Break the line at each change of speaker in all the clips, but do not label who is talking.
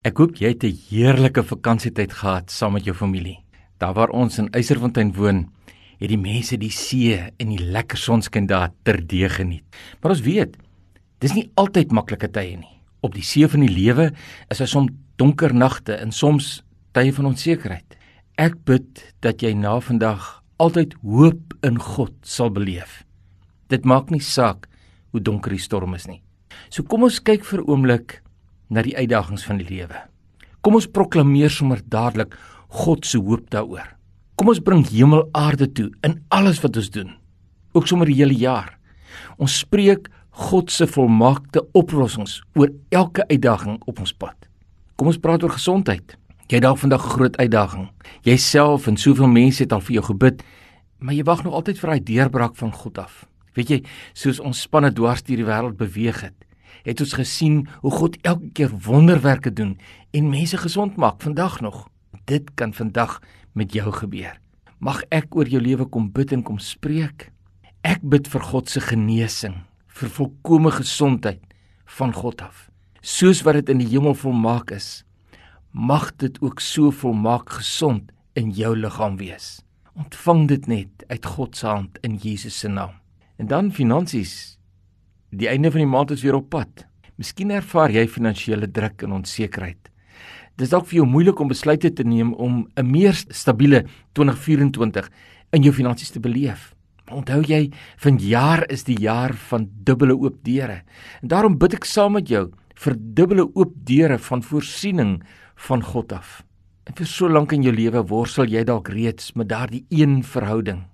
Ek hoop jy het 'n heerlike vakansietyd gehad saam met jou familie. Daar waar ons in Eyserfontein woon, het die mense die see en die lekker sonskyn daar terdee geniet. Maar ons weet, dis nie altyd maklike tye nie. Op die see van die lewe is daar soms donker nagte en soms tye van onsekerheid. Ek bid dat jy na vandag altyd hoop in God sal beleef. Dit maak nie saak hoe donker die storm is nie. So kom ons kyk vir 'n oomblik na die uitdagings van die lewe. Kom ons proklameer sommer dadelik God se hoop daaroor. Kom ons bring hemel aarde toe in alles wat ons doen. Ook sommer die hele jaar. Ons spreek God se volmaakte oplossings oor elke uitdaging op ons pad. Kom ons praat oor gesondheid. Jy het dalk vandag 'n groot uitdaging. Jouself en soveel mense het al vir jou gebid, maar jy wag nog altyd vir daai deurbraak van God af. Weet jy, soos ons spanne dwars deur die wêreld beweeg het, het ons gesien hoe God elke keer wonderwerke doen en mense gesond maak vandag nog. Dit kan vandag met jou gebeur. Mag ek oor jou lewe kom bid en kom spreek. Ek bid vir God se genesing, vir volkomme gesondheid van God af. Soos wat dit in die hemel volmaak is, mag dit ook so volmaak gesond in jou liggaam wees. Ontvang dit net uit God se hand in Jesus se naam. En dan finansies Die einde van die maand is weer op pad. Miskien ervaar jy finansiële druk en onsekerheid. Dis dalk vir jou moeilik om besluite te neem om 'n meer stabiele 2024 in jou finansies te beleef. Onthou jy, vanjaar is die jaar van dubbele oop deure. En daarom bid ek saam met jou vir dubbele oop deure van voorsiening van God af. En vir so lank in jou lewe worstel jy dalk reeds met daardie een verhouding.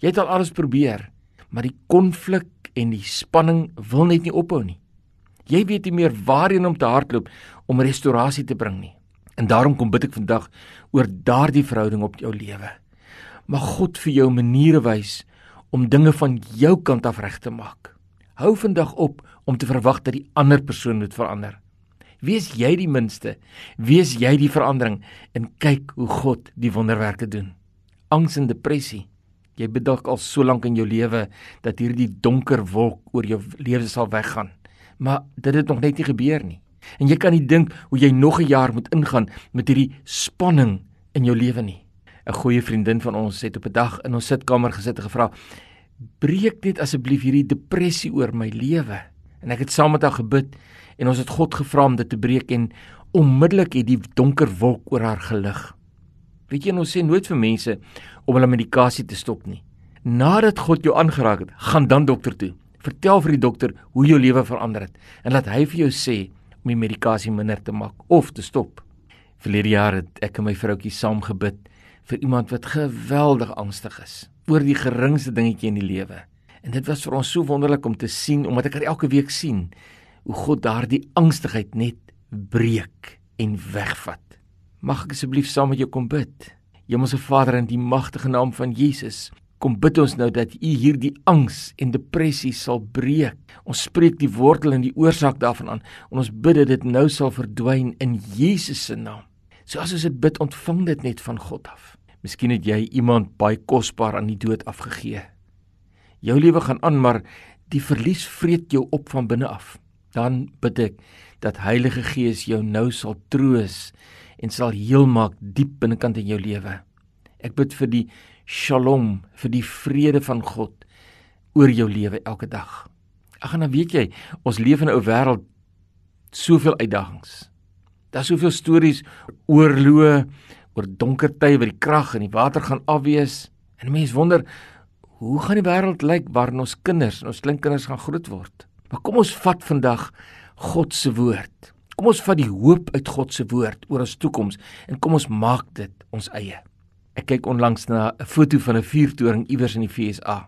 Jy het al alles probeer, maar die konflik en die spanning wil net nie ophou nie. Jy weet nie meer waarheen om te hardloop om restaurasie te bring nie. En daarom kom bid ek vandag oor daardie verhouding op jou lewe. Mag God vir jou maniere wys om dinge van jou kant af reg te maak. Hou vandag op om te verwag dat die ander persoon moet verander. Wees jy die minste, wees jy die verandering en kyk hoe God die wonderwerke doen. Angs en depressie Jy bedog al so lank in jou lewe dat hierdie donker wolk oor jou lewe sal weggaan. Maar dit het nog net nie gebeur nie. En jy kan nie dink hoe jy nog 'n jaar moet ingaan met hierdie spanning in jou lewe nie. 'n Goeie vriendin van ons het op 'n dag in ons sitkamer gesit en gevra: "Breek net asseblief hierdie depressie oor my lewe." En ek het saam met haar gebid en ons het God gevra om dit te breek en onmiddellik het die donker wolk oor haar gelig. Weet jy, ons sê nooit vir mense om hulle medikasie te stop nie. Nadat God jou aangeraak het, gaan dan dokter toe. Vertel vir die dokter hoe jou lewe verander het en laat hy vir jou sê om die medikasie minder te maak of te stop. Verlede jaar het ek en my vroutjie saam gebid vir iemand wat geweldig angstig is oor die geringste dingetjie in die lewe. En dit was vir ons so wonderlik om te sien omdat ek haar elke week sien hoe God daardie angstigheid net breek en wegvat. Mag ek asseblief saam met jou kom bid? Hemelse Vader in die magtige naam van Jesus, kom bid ons nou dat U hierdie angs en depressie sal breek. Ons spreek die wortel en die oorsaak daarvan aan en ons bid dat dit nou sal verdwyn in Jesus se naam. So as ons dit bid, ontvang dit net van God af. Miskien het jy iemand baie kosbaar aan die dood afgegee. Jou lewe gaan aan, maar die verlies vreet jou op van binne af. Dan bid ek dat Heilige Gees jou nou sal troos en sal heel maak diep binnekant in jou lewe. Ek bid vir die shalom, vir die vrede van God oor jou lewe elke dag. Ag en dan weet jy, ons leef in 'n ou wêreld soveel uitdagings. Daar's soveel stories oor oorloë, oor donker tye waar die krag en die water gaan afwees en mense wonder hoe gaan die wêreld lyk waarin ons kinders, ons kleinkinders gaan groot word. Maar kom ons vat vandag God se woord. Kom ons vat die hoop uit God se woord oor ons toekoms en kom ons maak dit ons eie. Ek kyk onlangs na 'n foto van 'n vuurtoring iewers in die FSA.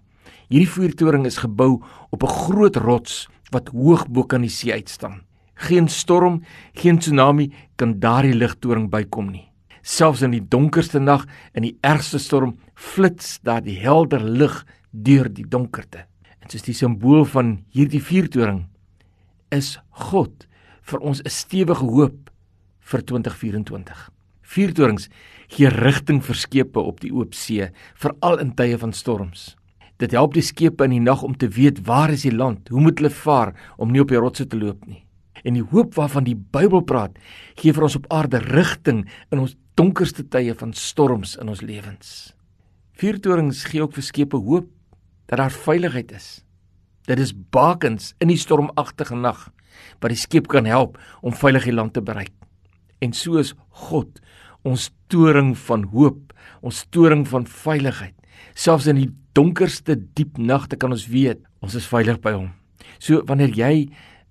Hierdie vuurtoring is gebou op 'n groot rots wat hoog bo kan die see uitstaan. Geen storm, geen tsunami kan daardie ligtoring bykom nie. Selfs in die donkerste nag en die ergste storm flits daar die helder lig deur die donkerte. Dit is die simbool van hierdie vuurtoring is God vir ons 'n stewige hoop vir 2024. Vuurtorings gee rigting vir skepe op die oop see, veral in tye van storms. Dit help die skepe in die nag om te weet waar is die land, hoe moet hulle vaar om nie op die rotse te loop nie. En die hoop waarvan die Bybel praat, gee vir ons op aarde rigting in ons donkerste tye van storms in ons lewens. Vuurtorings gee ook vir skepe hoop dat daar veiligheid is. Dit is bakens in die stormagtige nag wat die skip kan help om veilig die land te bereik. En so is God ons toring van hoop, ons toring van veiligheid. Selfs in die donkerste diep nagte kan ons weet ons is veilig by hom. So wanneer jy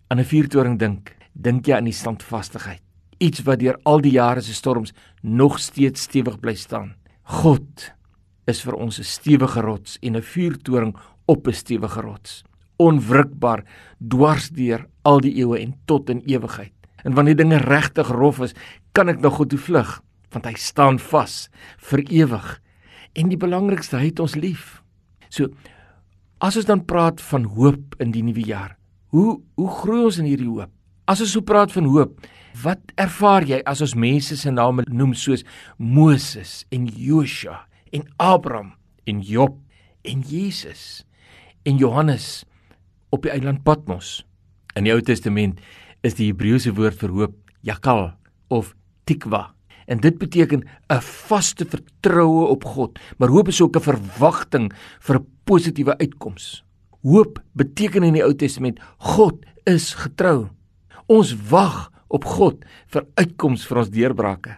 aan 'n vuurtoring dink, dink jy aan die standvastigheid. Iets wat deur al die jare se storms nog steeds stewig bly staan. God is vir ons 'n stewige rots en 'n vuurtoring op 'n stewige rots. Onwrikbaar dwars deur al die eeue en tot in ewigheid. En wanneer dinge regtig rof is, kan ek nog God toe vlug, want hy staan vas vir ewig. En die belangrikste, hy het ons lief. So as ons dan praat van hoop in die nuwe jaar, Hoe hoe groei ons in hierdie hoop? As ons so praat van hoop, wat ervaar jy as ons mense se name noem soos Moses en Joshua en Abraham en Job en Jesus en Johannes op die eiland Patmos? In die Ou Testament is die Hebreëse woord vir hoop yakal of tikwa. En dit beteken 'n vaste vertroue op God, maar hoop is ook 'n verwagting vir 'n positiewe uitkoms. Hoop beteken in die Ou Testament God is getrou. Ons wag op God vir uitkoms vir ons deurbrake.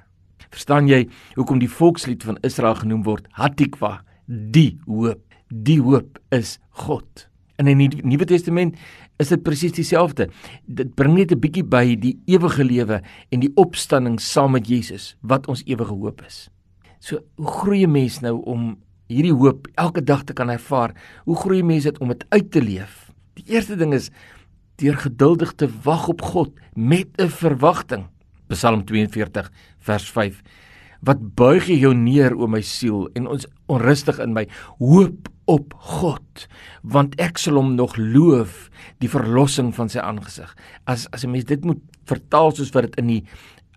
Verstaan jy hoekom die volkslied van Israel genoem word Hatikwa, die hoop. Die hoop is God. In die Nuwe Testament is dit presies dieselfde. Dit bring net 'n bietjie by die ewige lewe en die opstanding saam met Jesus wat ons ewige hoop is. So, hoe groei 'n mens nou om hierdie hoop elke dag te kan ervaar. Hoe groei mense dit om dit uit te leef? Die eerste ding is deur geduldig te wag op God met 'n verwagting. Psalm 42 vers 5. Wat buig jy jou neer o my siel en ons onrustig in my hoop op God want ek sal hom nog loof die verlossing van sy aangesig. As as 'n mens dit moet vertaal soos wat dit in die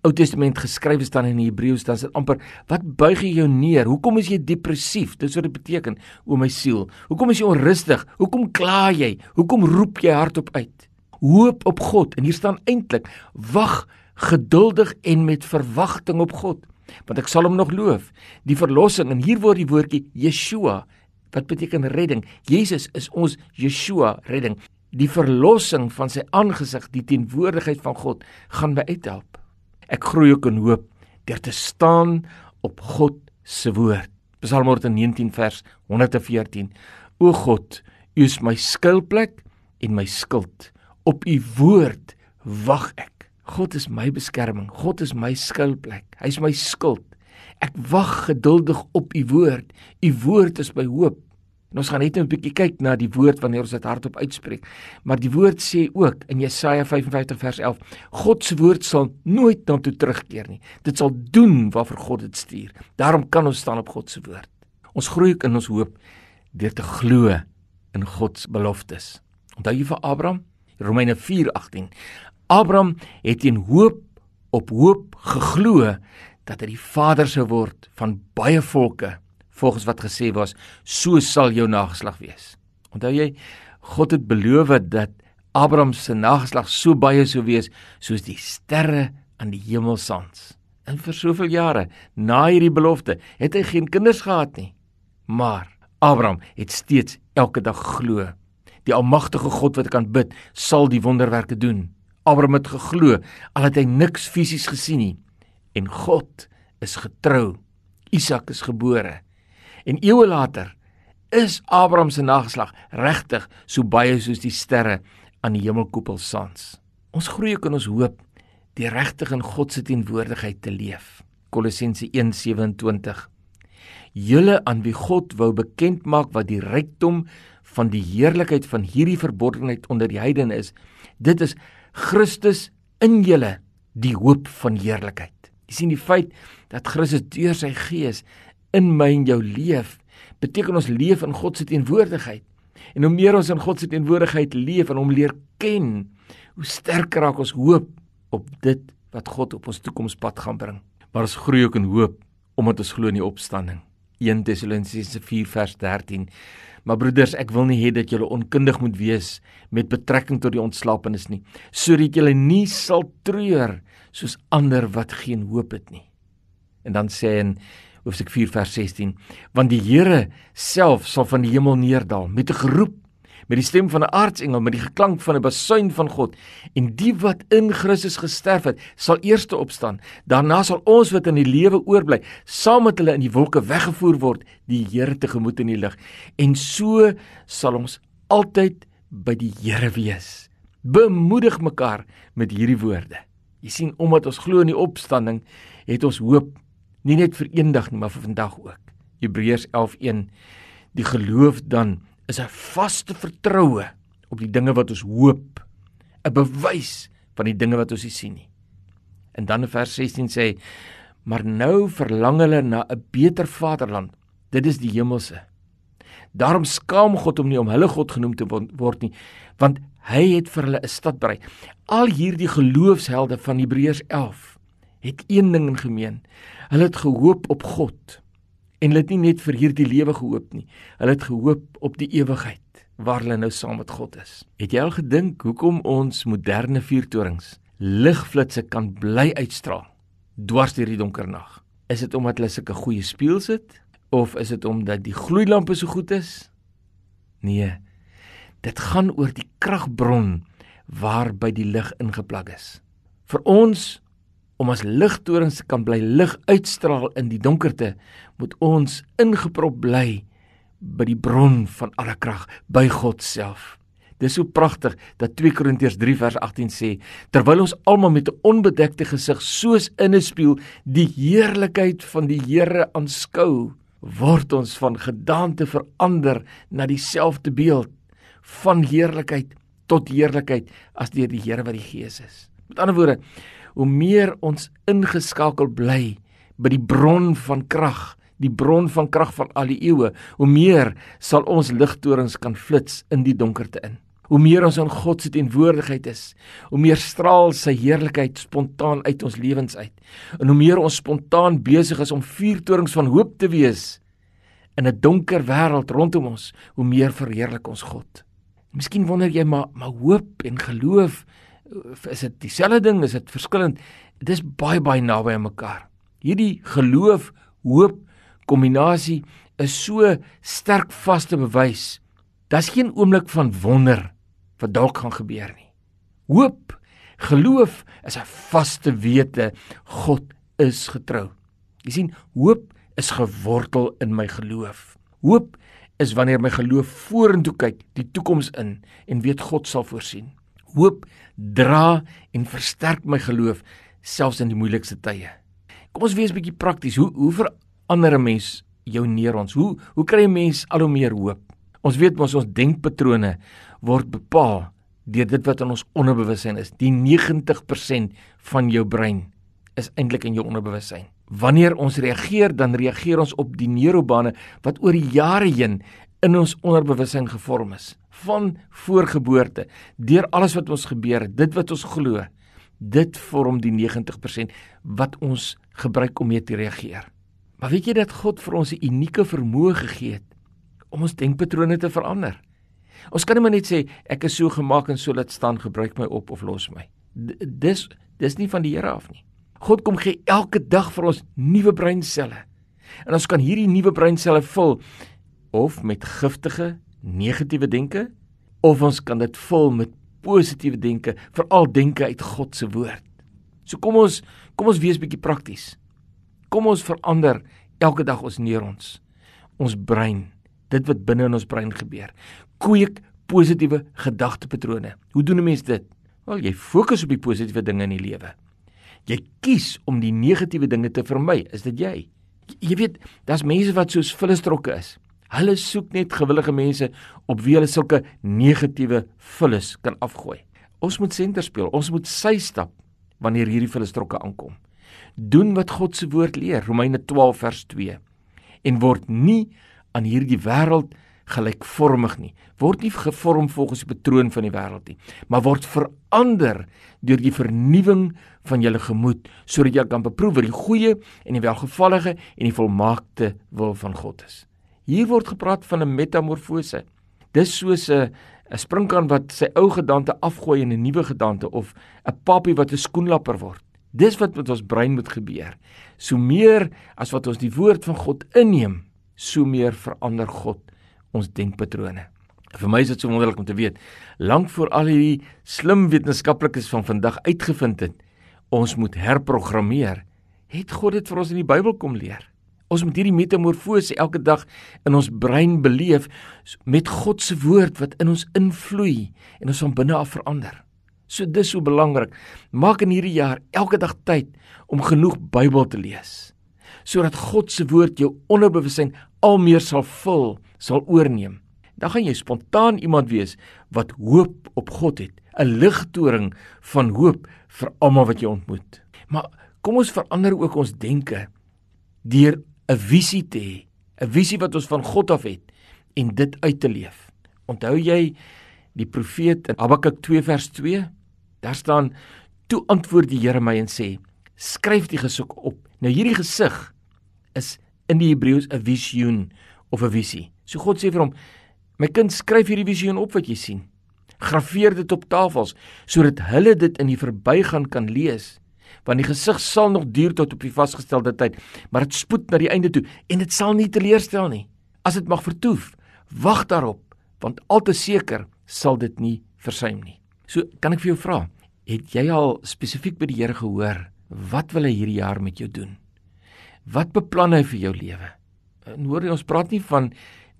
Ou Testament geskrywe staan in die Hebreëus dan is dit amper wat buig jy jou neer? Hoekom is jy depressief? Dis wat dit beteken o my siel. Hoekom is jy onrustig? Hoekom kla jy? Hoekom roep jy hardop uit? Hoop op God en hier staan eintlik wag geduldig en met verwagting op God want ek sal hom nog loof. Die verlossing en hier word die woordjie Yeshua wat beteken redding. Jesus is ons Yeshua redding. Die verlossing van sy aangesig, die teenwoordigheid van God gaan my uithelp. Ek groei ook in hoop deur te staan op God se woord. Psalm 119 vers 114. O God, U is my skuilplek en my skild. Op U woord wag ek. God is my beskerming. God is my skuilplek. Hy is my skild. Ek wag geduldig op U woord. U woord is my hoop. En ons gaan net 'n bietjie kyk na die woord wanneer ons dit hardop uitspreek. Maar die woord sê ook in Jesaja 55 vers 11: God se woord sal nooit na toe terugkeer nie. Dit sal doen waarvoor God dit stuur. Daarom kan ons staan op God se woord. Ons groei in ons hoop deur te glo in God se beloftes. Onthou jy vir Abraham? Romeine 4:18. Abraham het in hoop op hoop geglo dat hy die vader sou word van baie volke volgens wat gesê was, so sal jou nageslag wees. Onthou jy, God het beloof dat Abraham se nageslag so baie sou wees soos die sterre aan die hemelsans. En vir soveel jare na hierdie belofte het hy geen kinders gehad nie. Maar Abraham het steeds elke dag geglo. Die almagtige God wat kan bid, sal die wonderwerke doen. Abraham het geglo al het hy niks fisies gesien nie. En God is getrou. Isak is gebore. En eeue later is Abraham se nageslag regtig so baie soos die sterre aan die hemelkoepel sans. Ons groei ook in ons hoop die regtig in God se teenwoordigheid te leef. Kolossense 1:27. Julle aan wie God wou bekend maak wat die rykdom van die heerlikheid van hierdie verbondenheid onder die heidene is. Dit is Christus in julle, die hoop van heerlikheid. Jy sien die feit dat Christus deur sy gees in my en jou leef, beteken ons leef in God se teenwoordigheid. En hoe meer ons in God se teenwoordigheid leef en hom leer ken, hoe sterker raak ons hoop op dit wat God op ons toekomspad gaan bring. Maar ons groei ook in hoop omdat ons glo in die opstanding. 1 Tessalonisense 4 vers 13. Maar broeders, ek wil nie hê dat julle onkundig moet wees met betrekking tot die ontslapenis nie, sodat julle nie sal treur soos ander wat geen hoop het nie. En dan sê in Hoofstuk 4 vers 16, want die Here self sal van die hemel neerdal met 'n geroep met die stem van 'n aartsengel met die geklank van 'n basuin van God. En die wat in Christus gesterf het sal eerste opstaan. Daarna sal ons wat in die lewe oorbly saam met hulle in die wolke weggevoer word die Here tegemoet in die lig. En so sal ons altyd by die Here wees. Bemoedig mekaar met hierdie woorde. Jy sien omdat ons glo in die opstanding het ons hoop nie net vir eendag nie maar vir vandag ook Hebreërs 11:1 die geloof dan is 'n vaste vertroue op die dinge wat ons hoop, 'n bewys van die dinge wat ons nie sien nie. En dan in vers 16 sê: "Maar nou verlang hulle na 'n beter vaderland. Dit is die hemelse. Daarom skaam God om nie om hulle God genoem te word nie, want hy het vir hulle 'n stad berei." Al hierdie geloofshelde van Hebreërs 11 het een ding in gemeen. Hulle het gehoop op God en hulle het nie net vir hierdie lewe gehoop nie. Hulle het gehoop op die ewigheid waar hulle nou saam met God is. Het jy al gedink hoekom ons moderne vuurtorings ligflitsse kan bly uitstraal dwars deur die donker nag? Is dit omdat hulle sulke goeie spieëls het of is dit omdat die gloeilampe so goed is? Nee. Dit gaan oor die kragbron waarby die lig ingeplak is. Vir ons om as ligtorens kan bly lig uitstraal in die donkerte, moet ons ingeprop bly by die bron van alle krag, by God self. Dis so pragtig dat 2 Korintiërs 3 vers 18 sê, terwyl ons almal met 'n onbedekte gesig soos in 'n spieël die heerlikheid van die Here aanskou, word ons van gedaante verander na dieselfde beeld van heerlikheid tot heerlikheid as deur die Here wat die Gees is. Met ander woorde, hoe meer ons ingeskakel bly by die bron van krag, die bron van krag van al die eeue, hoe meer sal ons ligtorens kan flits in die donkerte in. Hoe meer ons in God se teenwoordigheid is, hoe meer straal sy heerlikheid spontaan uit ons lewens uit. En hoe meer ons spontaan besig is om vuurtorings van hoop te wees in 'n donker wêreld rondom ons, hoe meer verheerlik ons God. Miskien wonder jy maar maar hoop en geloof is dit dieselfde ding, is dit verskillend? Dit is baie baie naby aan mekaar. Hierdie geloof, hoop kombinasie is so sterk vaste bewys. Daar's geen oomblik van wonder wat dalk gaan gebeur nie. Hoop, geloof is 'n vaste wete God is getrou. Jy sien, hoop is gewortel in my geloof. Hoop is wanneer my geloof vorentoe kyk, die toekoms in en weet God sal voorsien hoop dra en versterk my geloof selfs in die moeilikste tye. Kom ons wees 'n bietjie prakties. Hoe hoe verander 'n mens jou neer ons? Hoe hoe kry 'n mens al hoe meer hoop? Ons weet mos ons denkpatrone word bepaal deur dit wat in ons onderbewussyn is. Die 90% van jou brein is eintlik in jou onderbewussyn. Wanneer ons reageer, dan reageer ons op die neurobane wat oor jare heen in ons onderbewussyn gevorm is van voorgeboorte deur alles wat ons gebeur het dit wat ons glo dit vorm die 90% wat ons gebruik om mee te reageer. Maar weet jy dat God vir ons 'n unieke vermoë gegee het om ons denkpatrone te verander? Ons kan nie net sê ek is so gemaak en so laat staan gebruik my op of los my. D dis dis nie van die Here af nie. God kom gee elke dag vir ons nuwe breinselle. En ons kan hierdie nuwe breinselle vul of met giftige negatiewe denke of ons kan dit vul met positiewe denke, veral denke uit God se woord. So kom ons kom ons wees bietjie prakties. Kom ons verander elke dag ons neer ons ons brein, dit wat binne in ons brein gebeur. Kweek positiewe gedagtepatrone. Hoe doen 'n mens dit? Wel, jy fokus op die positiewe dinge in die lewe. Jy kies om die negatiewe dinge te vermy. Is dit jy? Jy weet, daar's mense wat soos vullestrokke is. Hulle soek net gewillige mense op wie hulle sulke negatiewe vullis kan afgooi. Ons moet senter speel. Ons moet sy stap wanneer hierdie vullestrokke aankom. Doen wat God se woord leer, Romeine 12 vers 2. En word nie aan hierdie wêreld gelykvormig nie. Word nie gevorm volgens die patroon van die wêreld nie, maar word verander deur die vernuwing van julle gemoed sodat jy kan beproef wat die goeie en die welgevallige en die volmaakte wil van God is. Hier word gepraat van 'n metamorfose. Dis soos 'n 'n sprinkaan wat sy ou gedagte afgooi in 'n nuwe gedagte of 'n papie wat 'n skoenlapper word. Dis wat met ons brein moet gebeur. So meer as wat ons die woord van God inneem, so meer verander God ons denkpatrone. Vir my is dit so wonderlik om te weet, lank voor al hierdie slim wetenskaplikes van vandag uitgevind het, ons moet herprogrammeer, het God dit vir ons in die Bybel kom leer. Ons moet hierdie metamorfose elke dag in ons brein beleef met God se woord wat in ons invloei en ons van binne af verander. So dis so belangrik. Maak in hierdie jaar elke dag tyd om genoeg Bybel te lees sodat God se woord jou onderbewussyn al meer sal vul, sal oorneem. Dan gaan jy spontaan iemand wees wat hoop op God het, 'n ligtoring van hoop vir almal wat jy ontmoet. Maar kom ons verander ook ons denke deur 'n visie te hê, 'n visie wat ons van God af het en dit uit te leef. Onthou jy die profeet in Habakuk 2 vers 2? Daar staan: "Toe antwoord die Here my en sê: Skryf die gesig op." Nou hierdie gesig is in die Hebreëus 'n visioen of 'n visie. So God sê vir hom: "My kind, skryf hierdie visioen op wat jy sien. Grafeer dit op tafels sodat hulle dit in die verbygaan kan lees." Want die gesig sal nog duur tot op die vasgestelde tyd, maar dit spoed na die einde toe en dit sal nie teleurstel nie. As dit mag vertoef, wag daarop, want al te seker sal dit nie versuim nie. So kan ek vir jou vra, het jy al spesifiek by die Here gehoor wat wil hy hierdie jaar met jou doen? Wat beplan hy vir jou lewe? En hoor jy ons praat nie van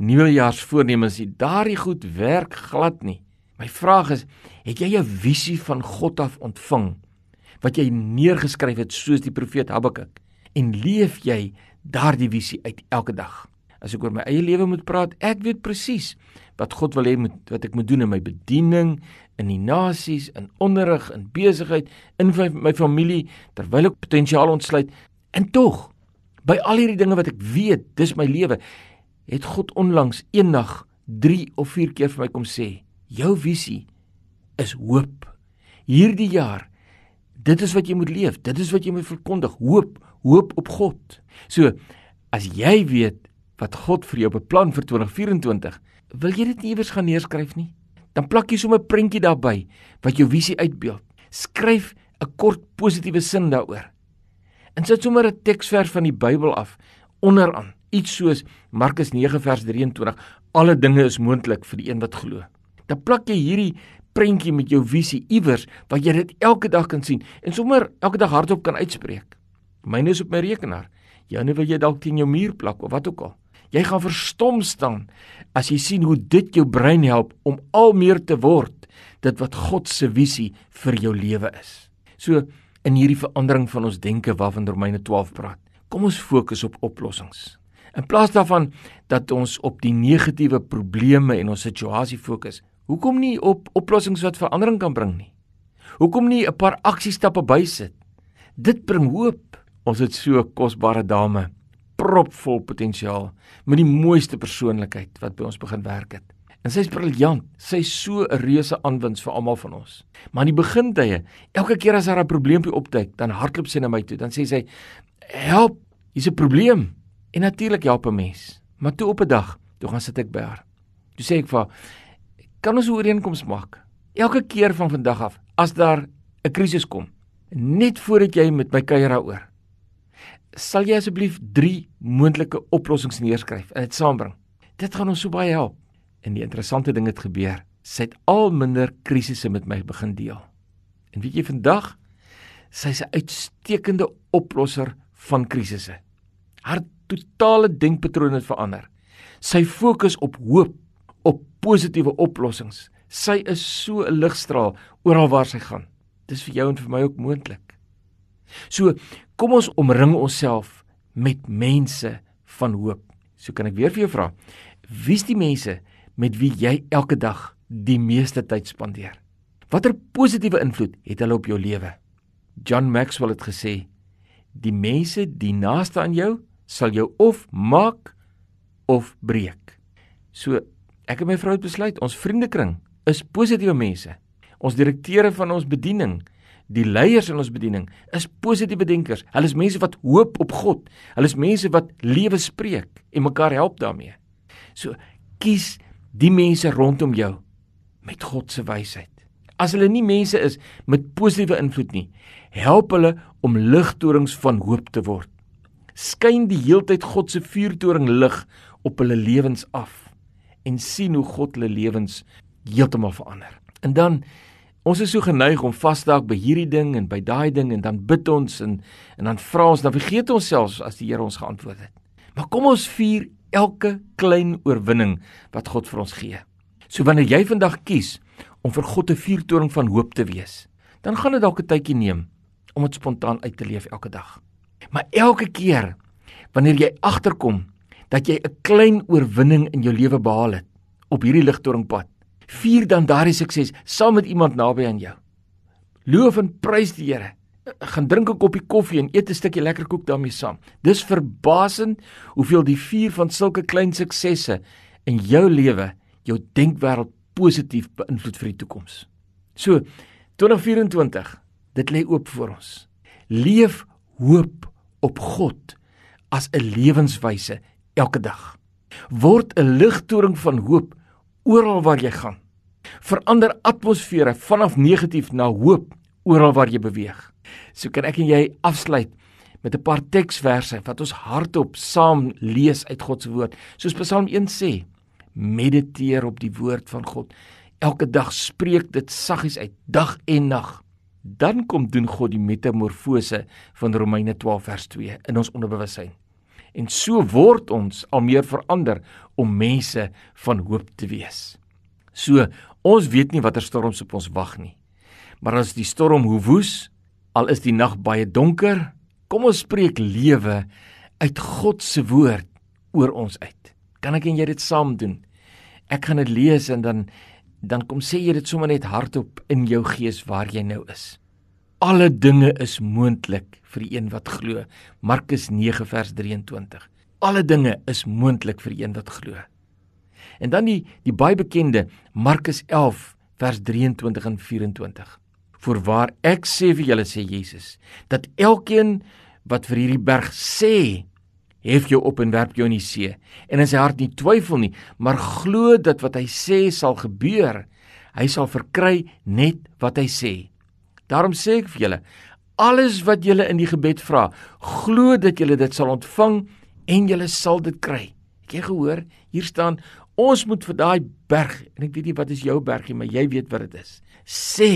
nuwejaarsvoornemens nie. Daardie goed werk glad nie. My vraag is, het jy 'n visie van God af ontvang wat jy neergeskryf het soos die profeet Habakuk en leef jy daardie visie uit elke dag. As ek oor my eie lewe moet praat, ek weet presies wat God wil hê moet wat ek moet doen in my bediening, in die nasies, in onderrig, in besigheid, in my familie terwyl ek potensiaal ontsluit. En tog, by al hierdie dinge wat ek weet, dis my lewe, het God onlangs eendag 3 of 4 keer vir my kom sê, jou visie is hoop. Hierdie jaar Dit is wat jy moet leef. Dit is wat jy moet verkondig. Hoop, hoop op God. So, as jy weet wat God vir jou beplan vir 2024, wil jy dit nie iewers gaan neerskryf nie? Dan plak jy sommer 'n prentjie daarbey wat jou visie uitbeeld. Skryf 'n kort positiewe sin daaroor. En sit sommer 'n teksvers van die Bybel af onderaan. Iets soos Markus 9 vers 23: Alle dinge is moontlik vir die een wat glo. Dan plak jy hierdie prentjie met jou visie iewers wat jy dit elke dag kan sien en sommer elke dag hardop kan uitspreek. Myne is op my rekenaar. Joune wil jy dalk teen jou muur plak of wat ook al. Jy gaan verstom staan as jy sien hoe dit jou brein help om al meer te word dit wat God se visie vir jou lewe is. So in hierdie verandering van ons denke waarvan Romeine 12 praat. Kom ons fokus op oplossings. In plaas daarvan dat ons op die negatiewe probleme en ons situasie fokus, Hoekom nie op oplossings wat verandering kan bring nie? Hoekom nie 'n paar aksiestappe bysit? Dit bring hoop. Ons het so 'n kosbare dame, propvol potensiaal, met die mooiste persoonlikheid wat by ons begin werk het. En sy's briljant. Sy's so 'n reuse aanwins vir almal van ons. Maar in die begintye, elke keer as haar 'n probleempie opduik, dan hardloop sy na my toe. Dan sê sy: "Help, hier's 'n probleem." En natuurlik help 'n mens. Maar toe op 'n dag, toe gaan sit ek by haar. Toe sê ek vir haar: kan ons 'n ooreenkoms maak. Elke keer van vandag af as daar 'n krisis kom, net voordat jy met my kuier daaroor, sal jy asseblief 3 moontlike oplossings neerskryf en dit saambring. Dit gaan ons so baie help. En die interessante ding het gebeur. Sy het al minder krisisse met my begin deel. En weet jy vandag, sy's 'n uitstekende oplosser van krisisse. Haar totale denkpatroon het verander. Sy fokus op hoop op positiewe oplossings. Sy is so 'n ligstraal oral waar sy gaan. Dis vir jou en vir my ook moontlik. So, kom ons omring onsself met mense van hoop. So kan ek weer vir jou vra, wie's die mense met wie jy elke dag die meeste tyd spandeer? Watter positiewe invloed het hulle op jou lewe? John Maxwell het gesê, die mense die naaste aan jou sal jou of maak of breek. So Ek en my vrou het besluit ons vriendekring is positiewe mense. Ons direkteure van ons bediening, die leiers in ons bediening is positiewe denkers. Hulle is mense wat hoop op God. Hulle is mense wat lewe spreek en mekaar help daarmee. So kies die mense rondom jou met God se wysheid. As hulle nie mense is met positiewe invloed nie, help hulle om ligtorings van hoop te word. Skyn die heeltyd God se vuurtoring lig op hulle lewens af en sien hoe God hulle lewens heeltemal verander. En dan ons is so geneig om vas te daag by hierdie ding en by daai ding en dan bid ons en en dan vra ons dan vergeet ons selfs as die Here ons geantwoord het. Maar kom ons vier elke klein oorwinning wat God vir ons gee. So wanneer jy vandag kies om vir God 'n vuurtoring van hoop te wees, dan gaan dit dalk 'n tydjie neem om dit spontaan uit te leef elke dag. Maar elke keer wanneer jy agterkom dat jy 'n klein oorwinning in jou lewe behaal het op hierdie ligtoringpad. Vier dan daardie sukses saam met iemand naby aan jou. Loof en prys die Here. Gaan drink 'n koppie koffie en eet 'n stukkie lekker koek daarmee saam. Dis verbasend hoeveel die vier van sulke klein suksesse in jou lewe jou denkwêreld positief beïnvloed vir die toekoms. So 2024, dit lê oop vir ons. Leef hoop op God as 'n lewenswyse elke dag. Word 'n ligtoring van hoop oral waar jy gaan. Verander atmosfere vanaf negatief na hoop oral waar jy beweeg. So kan ek en jy afsluit met 'n paar teksverse wat ons hardop saam lees uit God se woord. Soos Psalm 1 sê: Mediteer op die woord van God. Elke dag spreek dit saggies uit, dag en nag. Dan kom doen God die metamorfose van Romeine 12 vers 2 in ons onderbewussyn en so word ons al meer verander om mense van hoop te wees. So, ons weet nie watter storms op ons wag nie. Maar as die storm hoe woes, al is die nag baie donker, kom ons spreek lewe uit God se woord oor ons uit. Kan ek en jy dit saam doen? Ek gaan dit lees en dan dan kom sê jy dit sommer net hardop in jou gees waar jy nou is. Alle dinge is moontlik vir die een wat glo. Markus 9 vers 23. Alle dinge is moontlik vir die een wat glo. En dan die die baie bekende Markus 11 vers 23 en 24. Voorwaar ek sê vir julle sê Jesus dat elkeen wat vir hierdie berg sê hef jou op en werp jou in die see en in sy hart nie twyfel nie maar glo dat wat hy sê sal gebeur hy sal verkry net wat hy sê Daarom sê ek vir julle, alles wat julle in die gebed vra, glo dat julle dit sal ontvang en julle sal dit kry. Het jy gehoor? Hier staan ons moet vir daai berg en ek weet nie wat is jou bergie, maar jy weet wat dit is. Sê,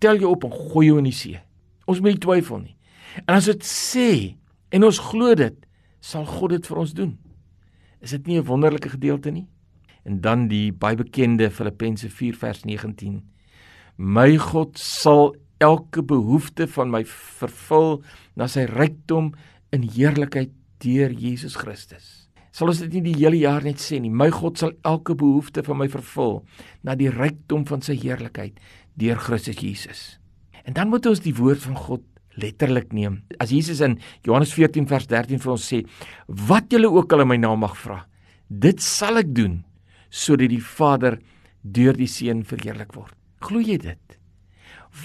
tel jou op en gooi jou in die see. Ons moet nie twyfel nie. En as dit sê en ons glo dit, sal God dit vir ons doen. Is dit nie 'n wonderlike gedeelte nie? En dan die baie bekende Filippense 4 vers 19. My God sal elke behoefte van my vervul na sy rykdom in heerlikheid deur Jesus Christus. Sal ons dit nie die hele jaar net sê nie. My God sal elke behoefte van my vervul na die rykdom van sy heerlikheid deur Christus Jesus. En dan moet ons die woord van God letterlik neem. As Jesus in Johannes 14 vers 13 vir ons sê: "Wat julle ook al in my naam mag vra, dit sal ek doen sodat die Vader deur die Seun verheerlik word." Glo jy dit?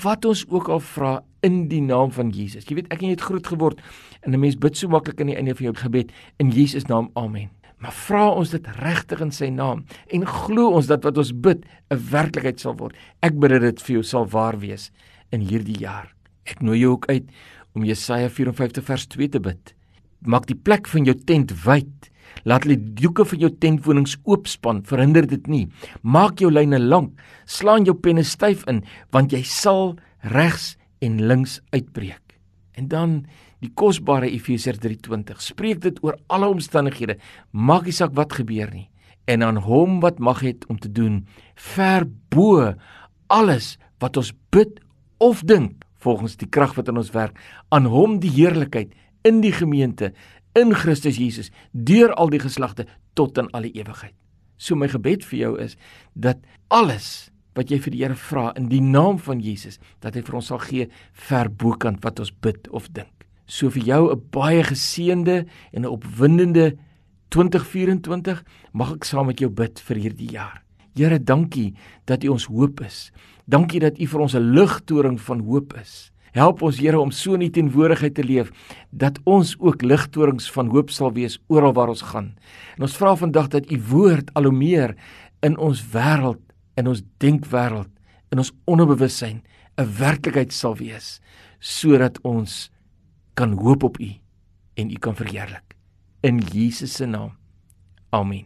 Wat ons ook al vra in die naam van Jesus. Jy weet ek en jy het groot geword en 'n mens bid so maklik aan die einde van jou gebed in Jesus naam. Amen. Maar vra ons dit regtig in sy naam en glo ons dat wat ons bid 'n werklikheid sal word. Ek bid dit vir jou sal waar wees in hierdie jaar. Ek nooi jou ook uit om Jesaja 54 vers 2 te bid. Maak die plek van jou tent wyd Laat hulle doeke van jou tentvonings oopspan, verhinder dit nie. Maak jou lyne lank, slaan jou penne styf in, want jy sal regs en links uitbreek. En dan die kosbare Efesiërs 3:20. Spreek dit oor alle omstandighede. Maak nie saak wat gebeur nie. En aan hom wat mag het om te doen ver bo alles wat ons bid of dink volgens die krag wat in ons werk aan hom die heerlikheid in die gemeente in Christus Jesus deur al die geslagte tot in alle ewigheid. So my gebed vir jou is dat alles wat jy vir die Here vra in die naam van Jesus, dat hy vir ons sal gee ver bokant wat ons bid of dink. So vir jou 'n baie geseënde en 'n opwindende 2024 mag ek saam met jou bid vir hierdie jaar. Here, dankie dat U ons hoop is. Dankie dat U vir ons 'n ligtoring van hoop is. Help ons Here om so in U teenwoordigheid te leef dat ons ook ligtorings van hoop sal wees oral waar ons gaan. En ons vra vandag dat U woord al hoe meer in ons wêreld, in ons denkwêreld, in ons onderbewussyn 'n werklikheid sal wees sodat ons kan hoop op U en U kan verheerlik in Jesus se naam. Amen.